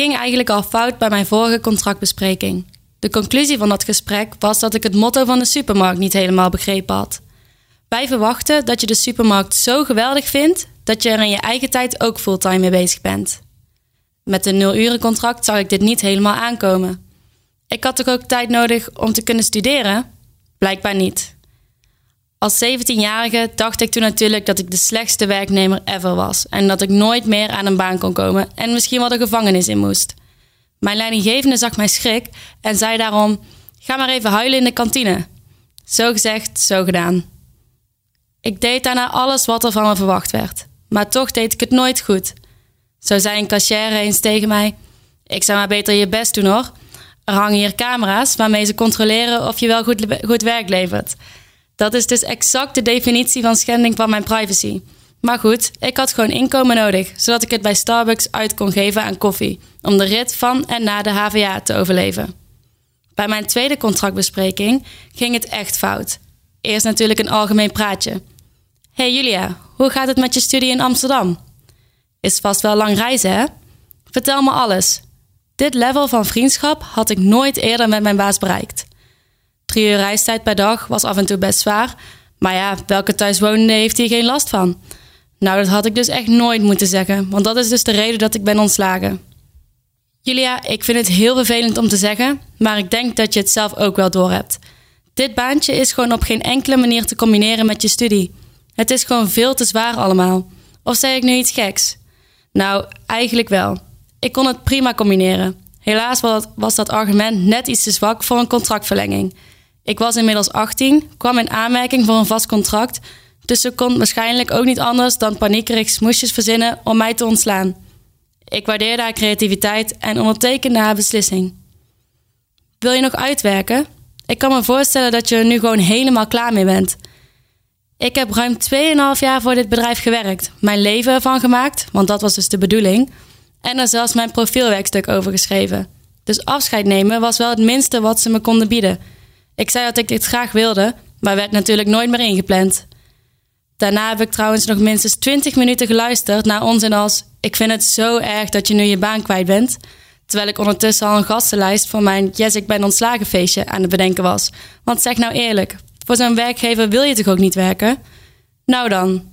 ging eigenlijk al fout bij mijn vorige contractbespreking. De conclusie van dat gesprek was dat ik het motto van de supermarkt niet helemaal begrepen had. Wij verwachten dat je de supermarkt zo geweldig vindt dat je er in je eigen tijd ook fulltime mee bezig bent. Met een nul-urencontract zag ik dit niet helemaal aankomen. Ik had toch ook tijd nodig om te kunnen studeren? Blijkbaar niet. Als 17-jarige dacht ik toen natuurlijk dat ik de slechtste werknemer ever was en dat ik nooit meer aan een baan kon komen en misschien wel de gevangenis in moest. Mijn leidinggevende zag mijn schrik en zei daarom: Ga maar even huilen in de kantine. Zo gezegd, zo gedaan. Ik deed daarna alles wat er van me verwacht werd, maar toch deed ik het nooit goed. Zo zei een cashier eens tegen mij: Ik zou maar beter je best doen hoor. Er hangen hier camera's waarmee ze controleren of je wel goed, goed werk levert. Dat is dus exact de definitie van schending van mijn privacy. Maar goed, ik had gewoon inkomen nodig, zodat ik het bij Starbucks uit kon geven aan koffie, om de rit van en na de HVA te overleven. Bij mijn tweede contractbespreking ging het echt fout. Eerst natuurlijk een algemeen praatje. Hey Julia, hoe gaat het met je studie in Amsterdam? Is vast wel lang reizen, hè? Vertel me alles. Dit level van vriendschap had ik nooit eerder met mijn baas bereikt. Drie reistijd per dag was af en toe best zwaar. Maar ja, welke thuiswonende heeft hier geen last van? Nou, dat had ik dus echt nooit moeten zeggen, want dat is dus de reden dat ik ben ontslagen. Julia, ik vind het heel vervelend om te zeggen, maar ik denk dat je het zelf ook wel doorhebt. Dit baantje is gewoon op geen enkele manier te combineren met je studie. Het is gewoon veel te zwaar allemaal. Of zei ik nu iets geks? Nou, eigenlijk wel. Ik kon het prima combineren. Helaas was dat argument net iets te zwak voor een contractverlenging. Ik was inmiddels 18, kwam in aanmerking voor een vast contract, dus ze kon waarschijnlijk ook niet anders dan paniekerig smoesjes verzinnen om mij te ontslaan. Ik waardeerde haar creativiteit en ondertekende haar beslissing. Wil je nog uitwerken? Ik kan me voorstellen dat je er nu gewoon helemaal klaar mee bent. Ik heb ruim 2,5 jaar voor dit bedrijf gewerkt, mijn leven ervan gemaakt, want dat was dus de bedoeling, en er zelfs mijn profielwerkstuk over geschreven. Dus afscheid nemen was wel het minste wat ze me konden bieden. Ik zei dat ik dit graag wilde, maar werd natuurlijk nooit meer ingepland. Daarna heb ik trouwens nog minstens 20 minuten geluisterd naar onzin als: Ik vind het zo erg dat je nu je baan kwijt bent. Terwijl ik ondertussen al een gastenlijst voor mijn Yes, ik ben ontslagen feestje aan het bedenken was. Want zeg nou eerlijk, voor zo'n werkgever wil je toch ook niet werken? Nou dan,